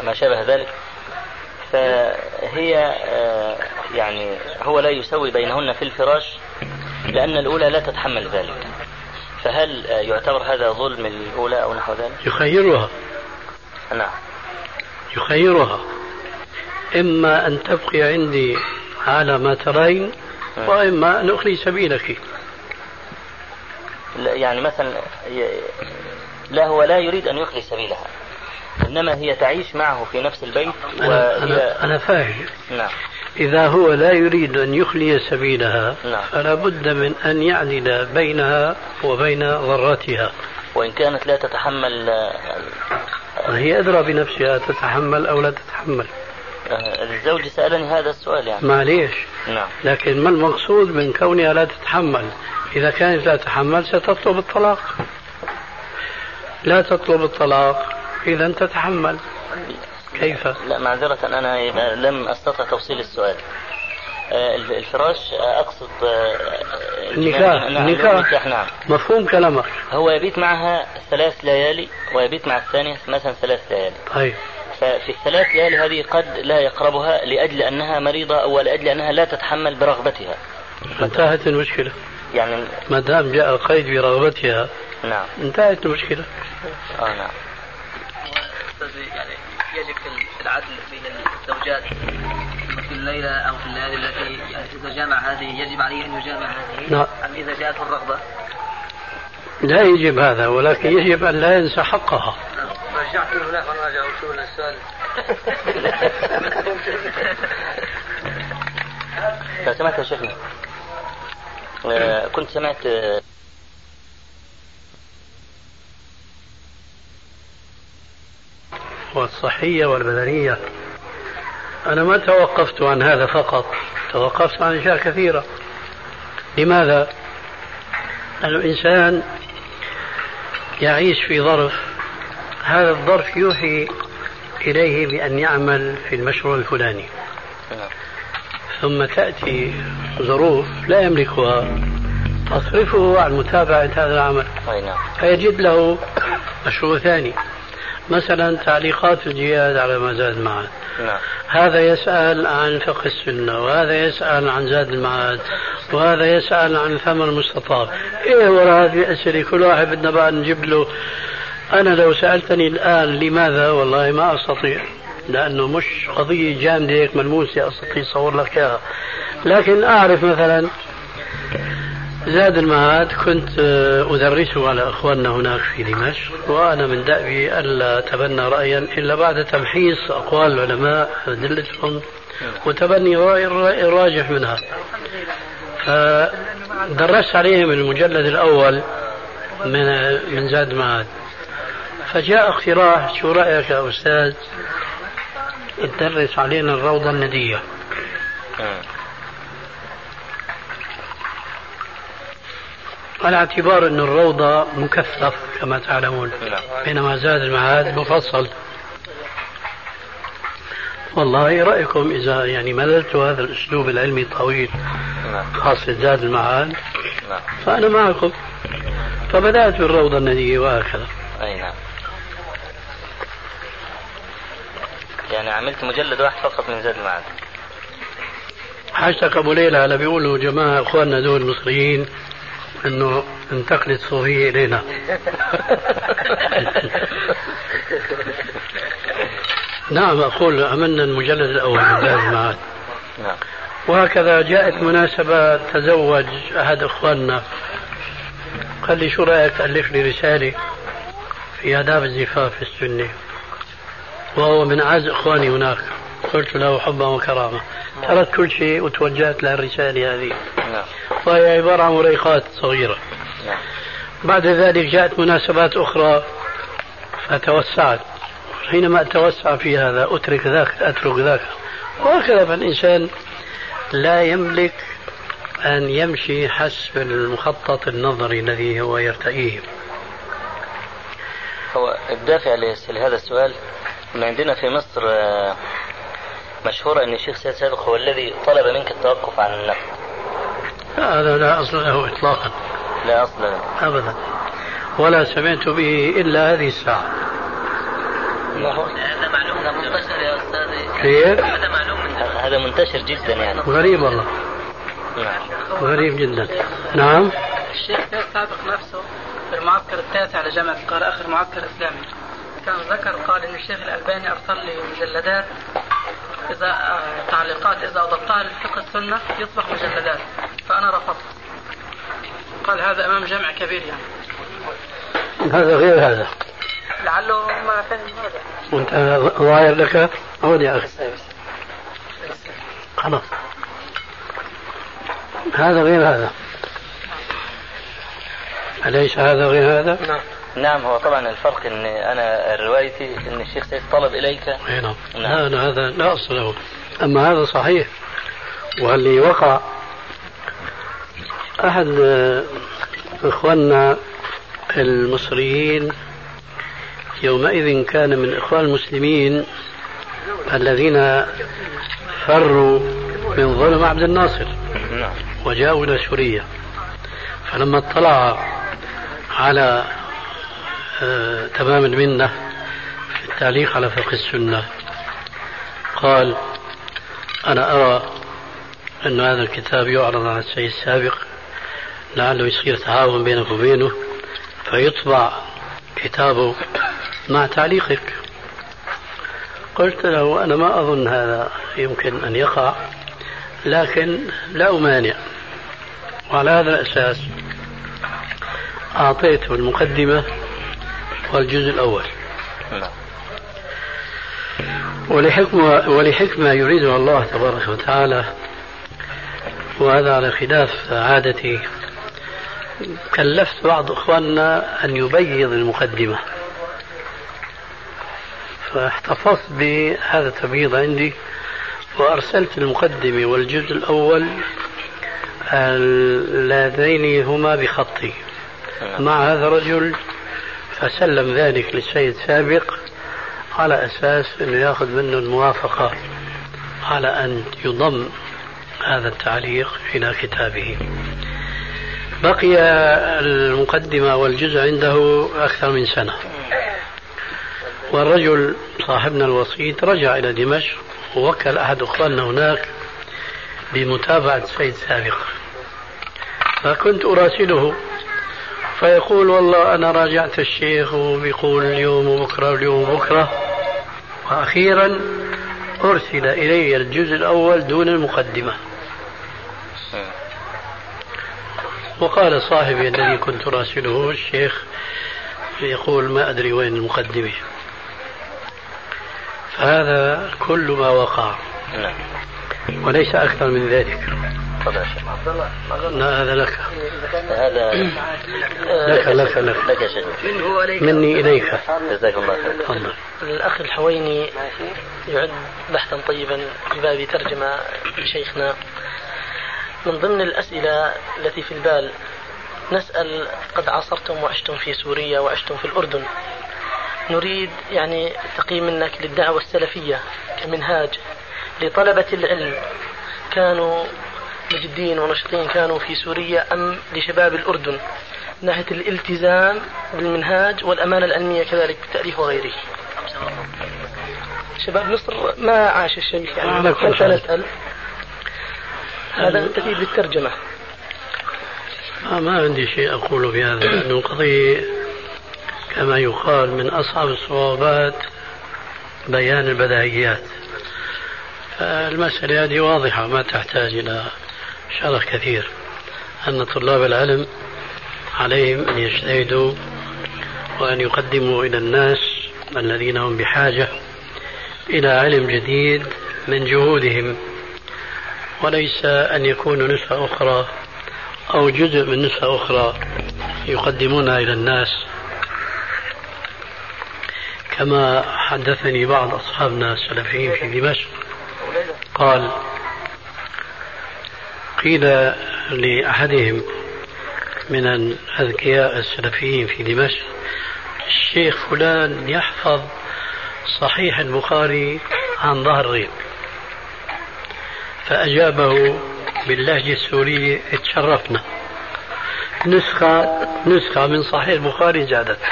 ما شابه ذلك فهي آه، يعني هو لا يسوي بينهن في الفراش لأن الأولى لا تتحمل ذلك. فهل يعتبر هذا ظلم الأولى أو نحو ذلك؟ يخيرها. نعم. يخيرها. إما أن تبقي عندي على ما ترين وإما أن أخلي سبيلك. لا يعني مثلا لا هو لا يريد أن يخلي سبيلها. إنما هي تعيش معه في نفس البيت أنا, وهي أنا, أنا فاهم. نعم. إذا هو لا يريد أن يخلي سبيلها نعم. فلا بد من أن يعدل بينها وبين ضرتها وإن كانت لا تتحمل آه، هي أدرى بنفسها تتحمل أو لا تتحمل. آه، الزوج سألني هذا السؤال يعني. معليش. نعم. لكن ما المقصود من كونها لا تتحمل؟ إذا كانت لا تتحمل ستطلب الطلاق. لا تطلب الطلاق إذا تتحمل. كيف؟ لا معذرة أنا لم أستطع توصيل السؤال. آه، الف- الفراش آه، أقصد آه، النكاح نعم النكاح النكاح نعم. مفهوم كلامك. هو يبيت معها ثلاث ليالي ويبيت مع الثانية مثلا ثلاث ليالي. طيب. ففي الثلاث ليالي هذه قد لا يقربها لأجل أنها مريضة أو لأجل أنها لا تتحمل برغبتها. انتهت المشكلة. يعني ما دام جاء القيد برغبتها نعم. انتهت المشكلة. آه نعم. يعني يجب في العدل بين الزوجات في الليلة أو في الليالي التي يعني إذا جامع هذه يجب عليه أن يجامع هذه نعم. أم إذا جاءته الرغبة لا يجب هذا ولكن يجب أن لا ينسى حقها. رجعت هناك وأنا أرجع شو السؤال. *laughs* لو سمعت يا شيخنا. آه، كنت سمعت آه، والصحية والبدنية أنا ما توقفت عن هذا فقط توقفت عن أشياء كثيرة. لماذا؟ الإنسان يعيش في ظرف هذا الظرف يوحي إليه بأن يعمل في المشروع الفلاني. ثم تأتي ظروف لا يملكها. تصرفه عن متابعة هذا العمل. نعم. فيجد له مشروع ثاني. مثلا تعليقات الجهاد على ما زاد المعاد. نعم. هذا يسأل عن فقه السنة وهذا يسأل عن زاد المعاد وهذا يسأل عن ثمن المستطاب إيه وراء هذه الأسئلة كل واحد بدنا بقى نجيب له أنا لو سألتني الآن لماذا والله ما أستطيع لأنه مش قضية جامدة هيك ملموسة أستطيع أصور لك إياها. لكن أعرف مثلا زاد المعاد كنت آه، أدرسه على إخواننا هناك في دمشق وأنا من دأبي ألا أتبنى رأيا إلا بعد تمحيص أقوال العلماء أدلتهم وتبني رأي الراجح منها. فدرست عليهم المجلد الأول من من زاد المعاد فجاء اقتراح شو رأيك يا أستاذ تدرس علينا الروضة الندية. على اعتبار أن الروضة مكثف كما تعلمون. بينما زاد المعاد مفصل والله رأيكم إذا يعني مللت هذا الأسلوب العلمي الطويل خاصة زاد المعاد فأنا معكم فبدأت بالروضة الندية وهكذا أي نعم يعني عملت مجلد واحد فقط من زاد المعاد حاجتك أبو ليلى هلا بيقولوا جماعة إخواننا دول المصريين إنه انتقلت صوفية إلينا. *laughs* نعم أقول عملنا المجلد الأول من زاد المعاد نعم. وهكذا جاءت مناسبة تزوج أحد إخواننا. قال لي شو رأيك تألف لي رسالة في آداب الزفاف السني؟ وهو من أعز إخواني هناك. قلت له حبا وكرامة. تركت كل شيء وتوجهت للرسالة هذه. نعم. وهي عبارة عن مريقات صغيرة. نعم. بعد ذلك جاءت مناسبات أخرى. فتوسعت حينما أتوسع في هذا أترك ذاك أترك ذاك. وهكذا فالإنسان لا يملك أن يمشي حسب المخطط النظري الذي هو يرتئيه. هو الدافع لهذا السؤال ان عندنا في مصر آه، مشهورة أن الشيخ سيد سابق هو الذي طلب منك التوقف عن النقد هذا لا أصل له إطلاقا. لا أصل له. أبدا. ولا سمعت به إلا هذه الساعة. هذا معلوم. هذا منتشر يا أستاذ كيف؟ هذا معلوم من ه- هذا منتشر جدا يعني. غريب والله. نعم غريب جدا. نعم. الشيخ سيد سابق نفسه في المعسكر التاسع لجامعة القاهرة آخر معسكر إسلامي. كان ذكر قال إن الشيخ الألباني أرسل لي مجلدات إذا آه، تعليقات إذا أضفتها للفقه السنة يصبح مجلدات. فأنا رفضت. قال هذا أمام جمع كبير يعني. هذا غير هذا. لعله ما فهم هذا. وانت ظاهر لك؟ عود يا أخي. خلاص. هذا غير هذا. أليس هذا غير هذا؟ نعم. نعم هو طبعا الفرق إن أنا روايتي إن الشيخ سيد طلب إليك. اي نعم. لا أنا هذا لا اصل له. أما هذا صحيح. واللي وقع أحد إخواننا المصريين يومئذ كان من إخوان المسلمين الذين فروا من ظلم عبد الناصر نعم. وجاءوا إلى سوريا. فلما اطلع على تمام المنه في التعليق على فقه السنة. قال أنا أرى أن هذا الكتاب يعرض على السيد السابق لعله يصير تعاون بينك وبينه فيطبع كتابه مع تعليقك. قلت له أنا ما أظن هذا يمكن أن يقع لكن لا أمانع. وعلى هذا الأساس أعطيته المقدمة والجزء الأول. ولحكمة, ولحكمة يريدها الله تبارك وتعالى وهذا على خلاف عادتي. كلفت بعض إخواننا أن يبيض المقدمة. فاحتفظت بهذا التبييض عندي وأرسلت المقدمه والجزء الأول اللذين هما بخطي. مع هذا الرجل فسلم ذلك للسيد سابق على أساس أنه يأخذ منه الموافقة على أن يضم هذا التعليق إلى كتابه. بقي المقدمة والجزء عنده أكثر من سنة. والرجل صاحبنا الوسيط رجع إلى دمشق ووكل أحد أخواننا هناك بمتابعة السيد سابق. فكنت أراسله فيقول والله أنا راجعت الشيخ وبيقول اليوم وبكرة اليوم وبكرة. وأخيرا أرسل إلي الجزء الأول دون المقدمة. وقال صاحبي الذي كنت راسله الشيخ يقول ما أدري وين المقدمة. فهذا كل ما وقع. نعم. وليس أكثر من ذلك. لا هذا لك. هذا لك لك لك. لك شيخ. مني إليك. جزاك الله خير. تفضل. الأخ الحويني يعد بحثا طيبا في باب ترجمة شيخنا من ضمن الأسئلة التي في البال نسأل قد عاصرتم وعشتم في سوريا وعشتم في الأردن. نريد يعني تقييم منك للدعوة السلفية كمنهاج لطلبة العلم. كانوا مجدين ونشطين كانوا في سوريا أم لشباب الأردن من ناحية الالتزام بالمنهاج والأمانة العلمية كذلك بالتأليف وغيره. شباب مصر ما عاش الشيخ يعني؟ كنت نسأل هذا تفيد بالترجمة. آه ما عندي شيء أقوله في هذا. *coughs* لأنه القضية كما يقال من أصعب الصعوبات بيان البداهيات فالمسألة هذه واضحة ما تحتاج إلى شرح كثير أن طلاب العلم عليهم أن يجتهدوا وأن يقدموا إلى الناس الذين هم بحاجة إلى علم جديد من جهودهم وليس أن يكونوا نسخة أخرى أو جزء من نسخة أخرى يقدمونها إلى الناس. كما حدثني بعض أصحابنا السلفيين في دمشق قال قيل لأحدهم من الأذكياء السلفيين في دمشق الشيخ فلان يحفظ صحيح البخاري عن ظهر غيب فأجابه باللهجة السورية تشرفنا نسخة نسخة من صحيح البخاري زادت *laughs*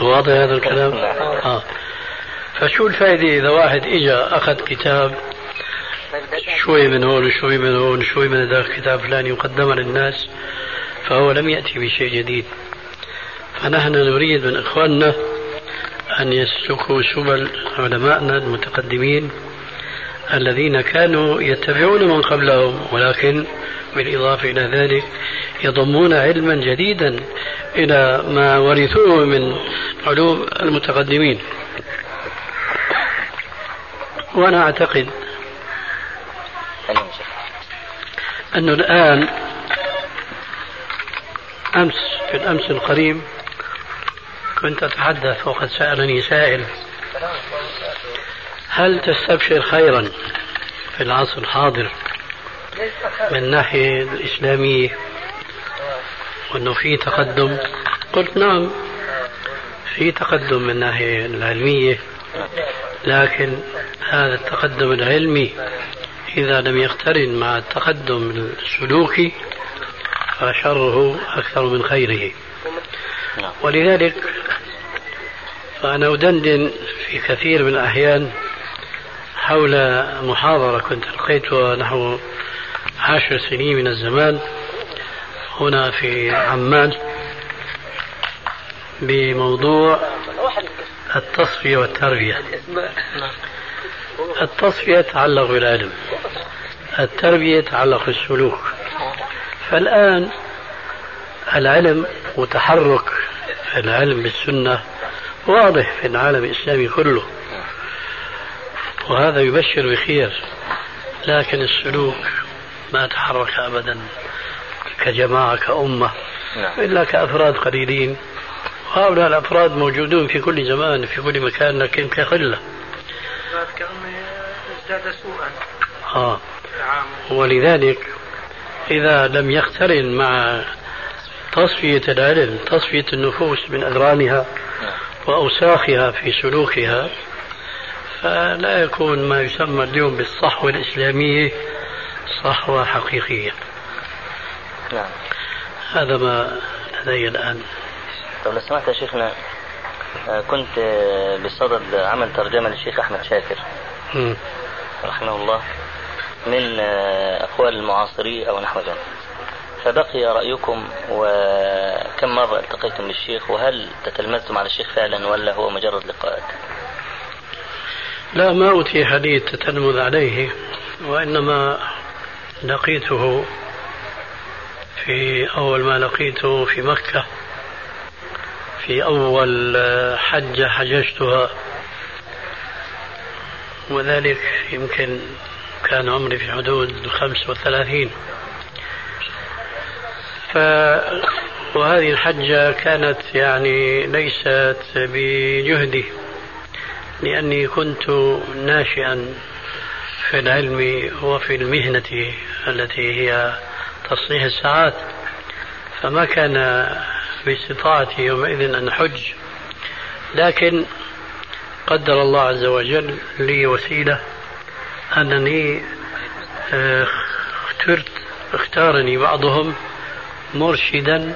واضح هذا الكلام؟ آه. فشو الفائدة إذا واحد إجا أخذ كتاب شوي من هون وشوي من هون وشوي من ذاك كتاب فلاني وقدمه للناس فهو لم يأتي بشيء جديد. فنحن نريد من إخواننا أن يسلكوا سبل علمائنا المتقدمين الذين كانوا يتبعون من قبلهم ولكن بالإضافة إلى ذلك يضمون علما جديدا إلى ما ورثوه من علوم المتقدمين. وأنا أعتقد أنه الآن أمس في الأمس القريب كنت أتحدث وقد سألني سائل هل تستبشر خيرا في العصر الحاضر من الناحية الإسلامية وأنه في تقدم؟ قلت نعم في تقدم من الناحية العلمية. لكن هذا التقدم العلمي إذا لم يقترن مع التقدم السلوكي فشره أكثر من خيره. ولذلك فأنا أدندن في كثير من الأحيان حول محاضرة كنت ألقيتها نحو عشر سنين من الزمان هنا في عمان بموضوع التصفية والتربية. التصفية تتعلق بالعلم. التربية تتعلق بالسلوك. فالآن العلم وتحرك العلم بالسنة واضح في العالم الإسلامي كله. وهذا يبشر بخير لكن السلوك ما تحرك أبدا كجماعة كأمة. نعم. إلا كأفراد قليلين. وهؤلاء الأفراد موجودون في كل زمان في كل مكان لكن كقلة ازداد سوءا. آه. ولذلك إذا لم يقترن مع تصفية العلم تصفية النفوس من أدرانها نعم. وأوساخها في سلوكها فلا يكون ما يسمى اليوم بالصحوة الإسلامية صحوة حقيقية. نعم. هذا ما لدي الآن. طب لو سمحت يا شيخنا آه، كنت بصدد عمل ترجمة للشيخ أحمد شاكر. م. رحمه الله من آه، أقوال المعاصرين أو نحو ذلك. فبقي رأيكم وكم مرة التقيتم بالشيخ وهل تتلمذتم على الشيخ فعلا ولا هو مجرد لقاءات؟ لا ما أتيح لي التتلمذ عليه وإنما لقيته في أول ما لقيته في مكة. في أول حجة حججتها. وذلك يمكن كان عمري في حدود خمس وثلاثين. ف وهذه الحجة كانت يعني ليست بجهدي لأني كنت ناشئا في العلم وفي المهنة التي هي تصليح الساعات. فما كان باستطاعتي يومئذ أن أحج لكن قدر الله عز وجل لي وسيلة أنني آه، اخترت اختارني بعضهم مرشدا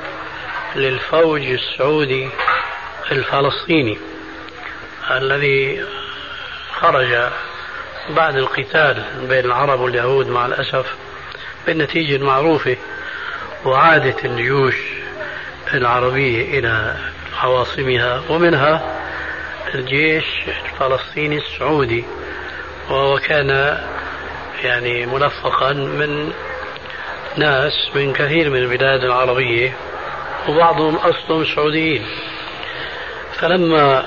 للفوج السعودي الفلسطيني الذي خرج بعد القتال بين العرب واليهود مع الأسف بالنتيجة المعروفة وعادت الجيوش. العربية إلى عواصمها ومنها الجيش الفلسطيني السعودي وهو كان يعني ملفقا من ناس من كثير من البلاد العربية وبعضهم أصلهم سعوديين. فلما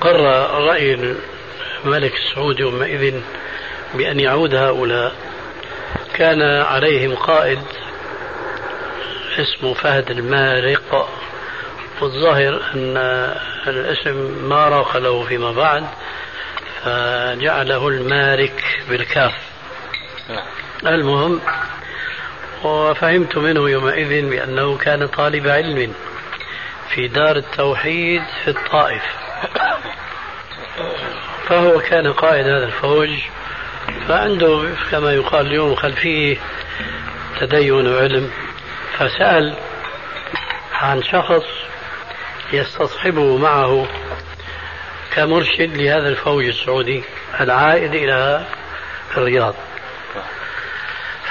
قر رأي الملك السعودي يومئذ بأن يعود هؤلاء كان عليهم قائد اسمه فهد المارق والظاهر أن الاسم ما راق له فيما بعد فجعله المارك بالكاف. نعم. المهم وفهمت منه يومئذ بأنه كان طالب علم في دار التوحيد في الطائف. فهو كان قائد هذا الفوج فعنده كما يقال اليوم خلفيه تدين وعلم فسأل عن شخص يستصحبه معه كمرشد لهذا الفوج السعودي العائد إلى الرياض.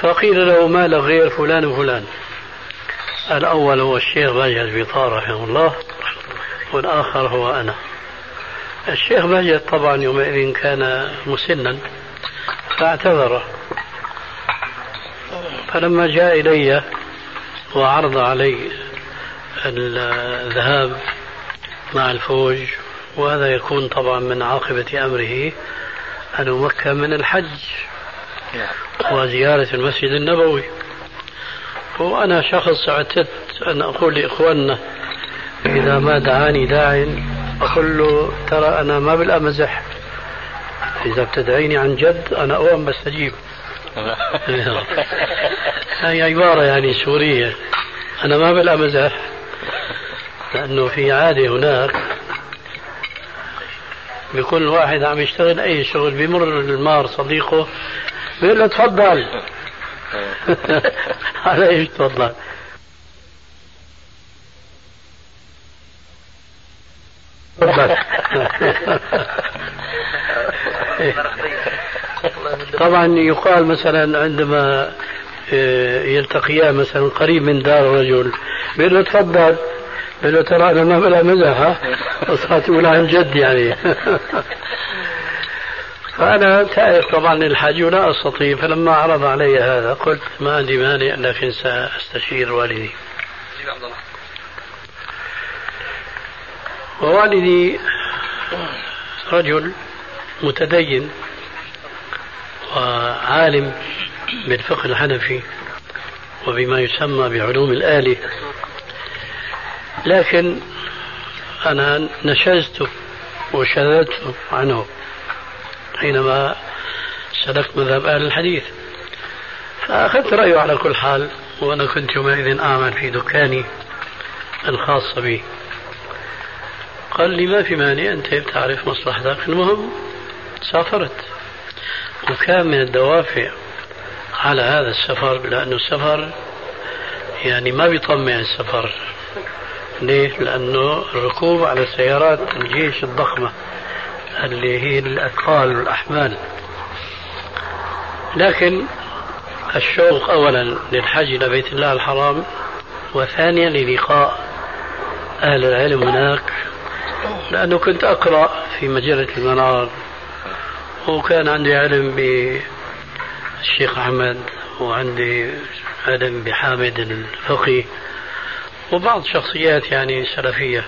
فقيل له ما له غير فلان وفلان. الأول هو الشيخ باجي البيطار رحمه الله والآخر هو أنا. الشيخ مجد طبعا يومئذ كان مسنا فاعتذر. فلما جاء إلي وعرض علي الذهاب مع الفوج وهذا يكون طبعا من عاقبة أمره أن أمكن من الحج وزيارة المسجد النبوي. وأنا شخص اعتدت أن أقول لإخواننا إذا ما دعاني داع أقول له ترى أنا ما بالأمزح. إذا بتدعيني عن جد أنا أوام بستجيب. *laughs* *laughs* هي عبارة يعني سورية. أنا ما بالأمزح لأنه في عادة هناك بيكون الواحد عم يشتغل أي شغل بيمر المار صديقه بيقول له تفضل. *laughs* على إيش تفضل؟ تفضل. *laughs* *laughs* طبعا يقال مثلا عندما آه، يلتقيان مثلا قريب من دار الرجل بيقول له تفضل. بيقول له ترى أنا ما بلا مزح صارت عن جد يعني. *laughs* فأنا تائب طبعا للحج ولا أستطيع فلما عرض علي هذا قلت ما عندي مانع لكن سأستشير والدي. ووالدي رجل متدين وعالم. بالفقه الحنفي وبما يسمى بعلوم الآلة لكن أنا نشزت وشذت عنه حينما سلكت مذهب أهل الحديث. فأخذت رأيه على كل حال وأنا كنت يومئذ أعمل في دكاني الخاص بي. قال لي ما في مانع أنت بتعرف مصلحتك. المهم سافرت. وكان من الدوافع. على هذا السفر لأنه السفر يعني ما بيطمع السفر. ليه؟ لأنه الركوب على سيارات الجيش الضخمة اللي هي الأثقال والأحمال. لكن الشوق أولا للحج إلى بيت الله الحرام وثانيا للقاء أهل العلم هناك. لأنه كنت أقرأ في مجلة المنار وكان عندي علم بالشيخ أحمد وعندي علم بحامد الفقي وبعض شخصيات يعني سلفية.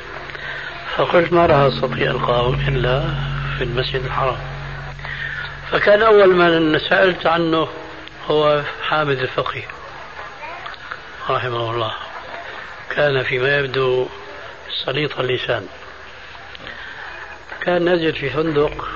فقلت ما راح أستطيع ألقاهم إلا في المسجد الحرام. فكان أول من سألت عنه هو حامد الفقيه رحمه الله. كان فيما يبدو سليط اللسان. كان نزل في فندق